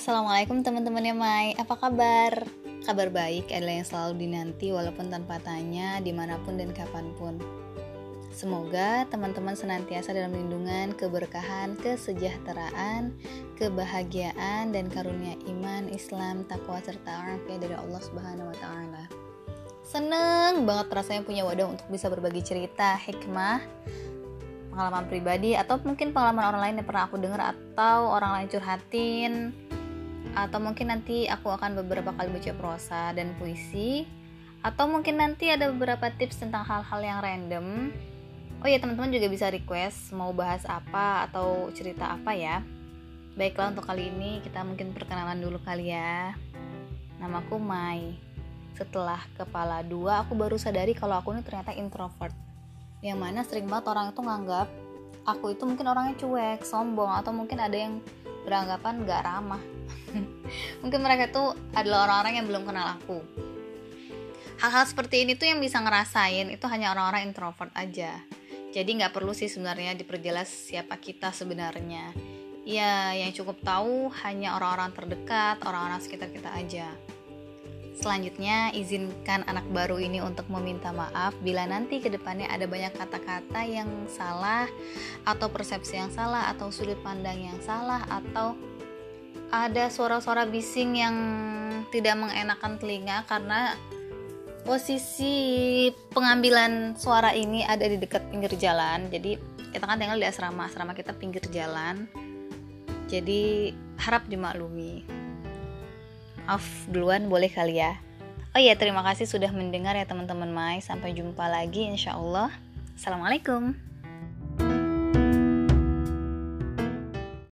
Assalamualaikum teman-temannya Mai Apa kabar? Kabar baik adalah yang selalu dinanti walaupun tanpa tanya di mana pun dan kapan pun Semoga teman-teman senantiasa dalam lindungan, keberkahan, kesejahteraan, kebahagiaan, dan karunia iman, Islam, takwa, serta afiat dari Allah Subhanahu wa Ta'ala. Seneng banget rasanya punya wadah untuk bisa berbagi cerita, hikmah, pengalaman pribadi, atau mungkin pengalaman orang lain yang pernah aku dengar, atau orang lain curhatin, atau mungkin nanti aku akan beberapa kali baca prosa dan puisi, atau mungkin nanti ada beberapa tips tentang hal-hal yang random Oh ya teman-teman juga bisa request mau bahas apa atau cerita apa ya. Baiklah untuk kali ini kita mungkin perkenalan dulu kali ya. Namaku Mai. Setelah kepala dua aku baru sadari kalau aku ini ternyata introvert. Yang mana sering banget orang itu nganggap aku itu mungkin orangnya cuek, sombong atau mungkin ada yang beranggapan gak ramah. Mungkin mereka tuh adalah orang-orang yang belum kenal aku. Hal-hal seperti ini tuh yang bisa ngerasain itu hanya orang-orang introvert aja jadi nggak perlu sih sebenarnya diperjelas siapa kita sebenarnya. Ya, yang cukup tahu hanya orang-orang terdekat, orang-orang sekitar kita aja. Selanjutnya, izinkan anak baru ini untuk meminta maaf bila nanti ke depannya ada banyak kata-kata yang salah, atau persepsi yang salah, atau sudut pandang yang salah, atau ada suara-suara bising yang tidak mengenakan telinga karena posisi pengambilan suara ini ada di dekat pinggir jalan. Jadi kita kan tinggal di asrama. Asrama kita pinggir jalan. Jadi harap dimaklumi. Maaf duluan boleh kali ya? Oh iya terima kasih sudah mendengar ya teman-teman Mai. Sampai jumpa lagi insya Allah. Assalamualaikum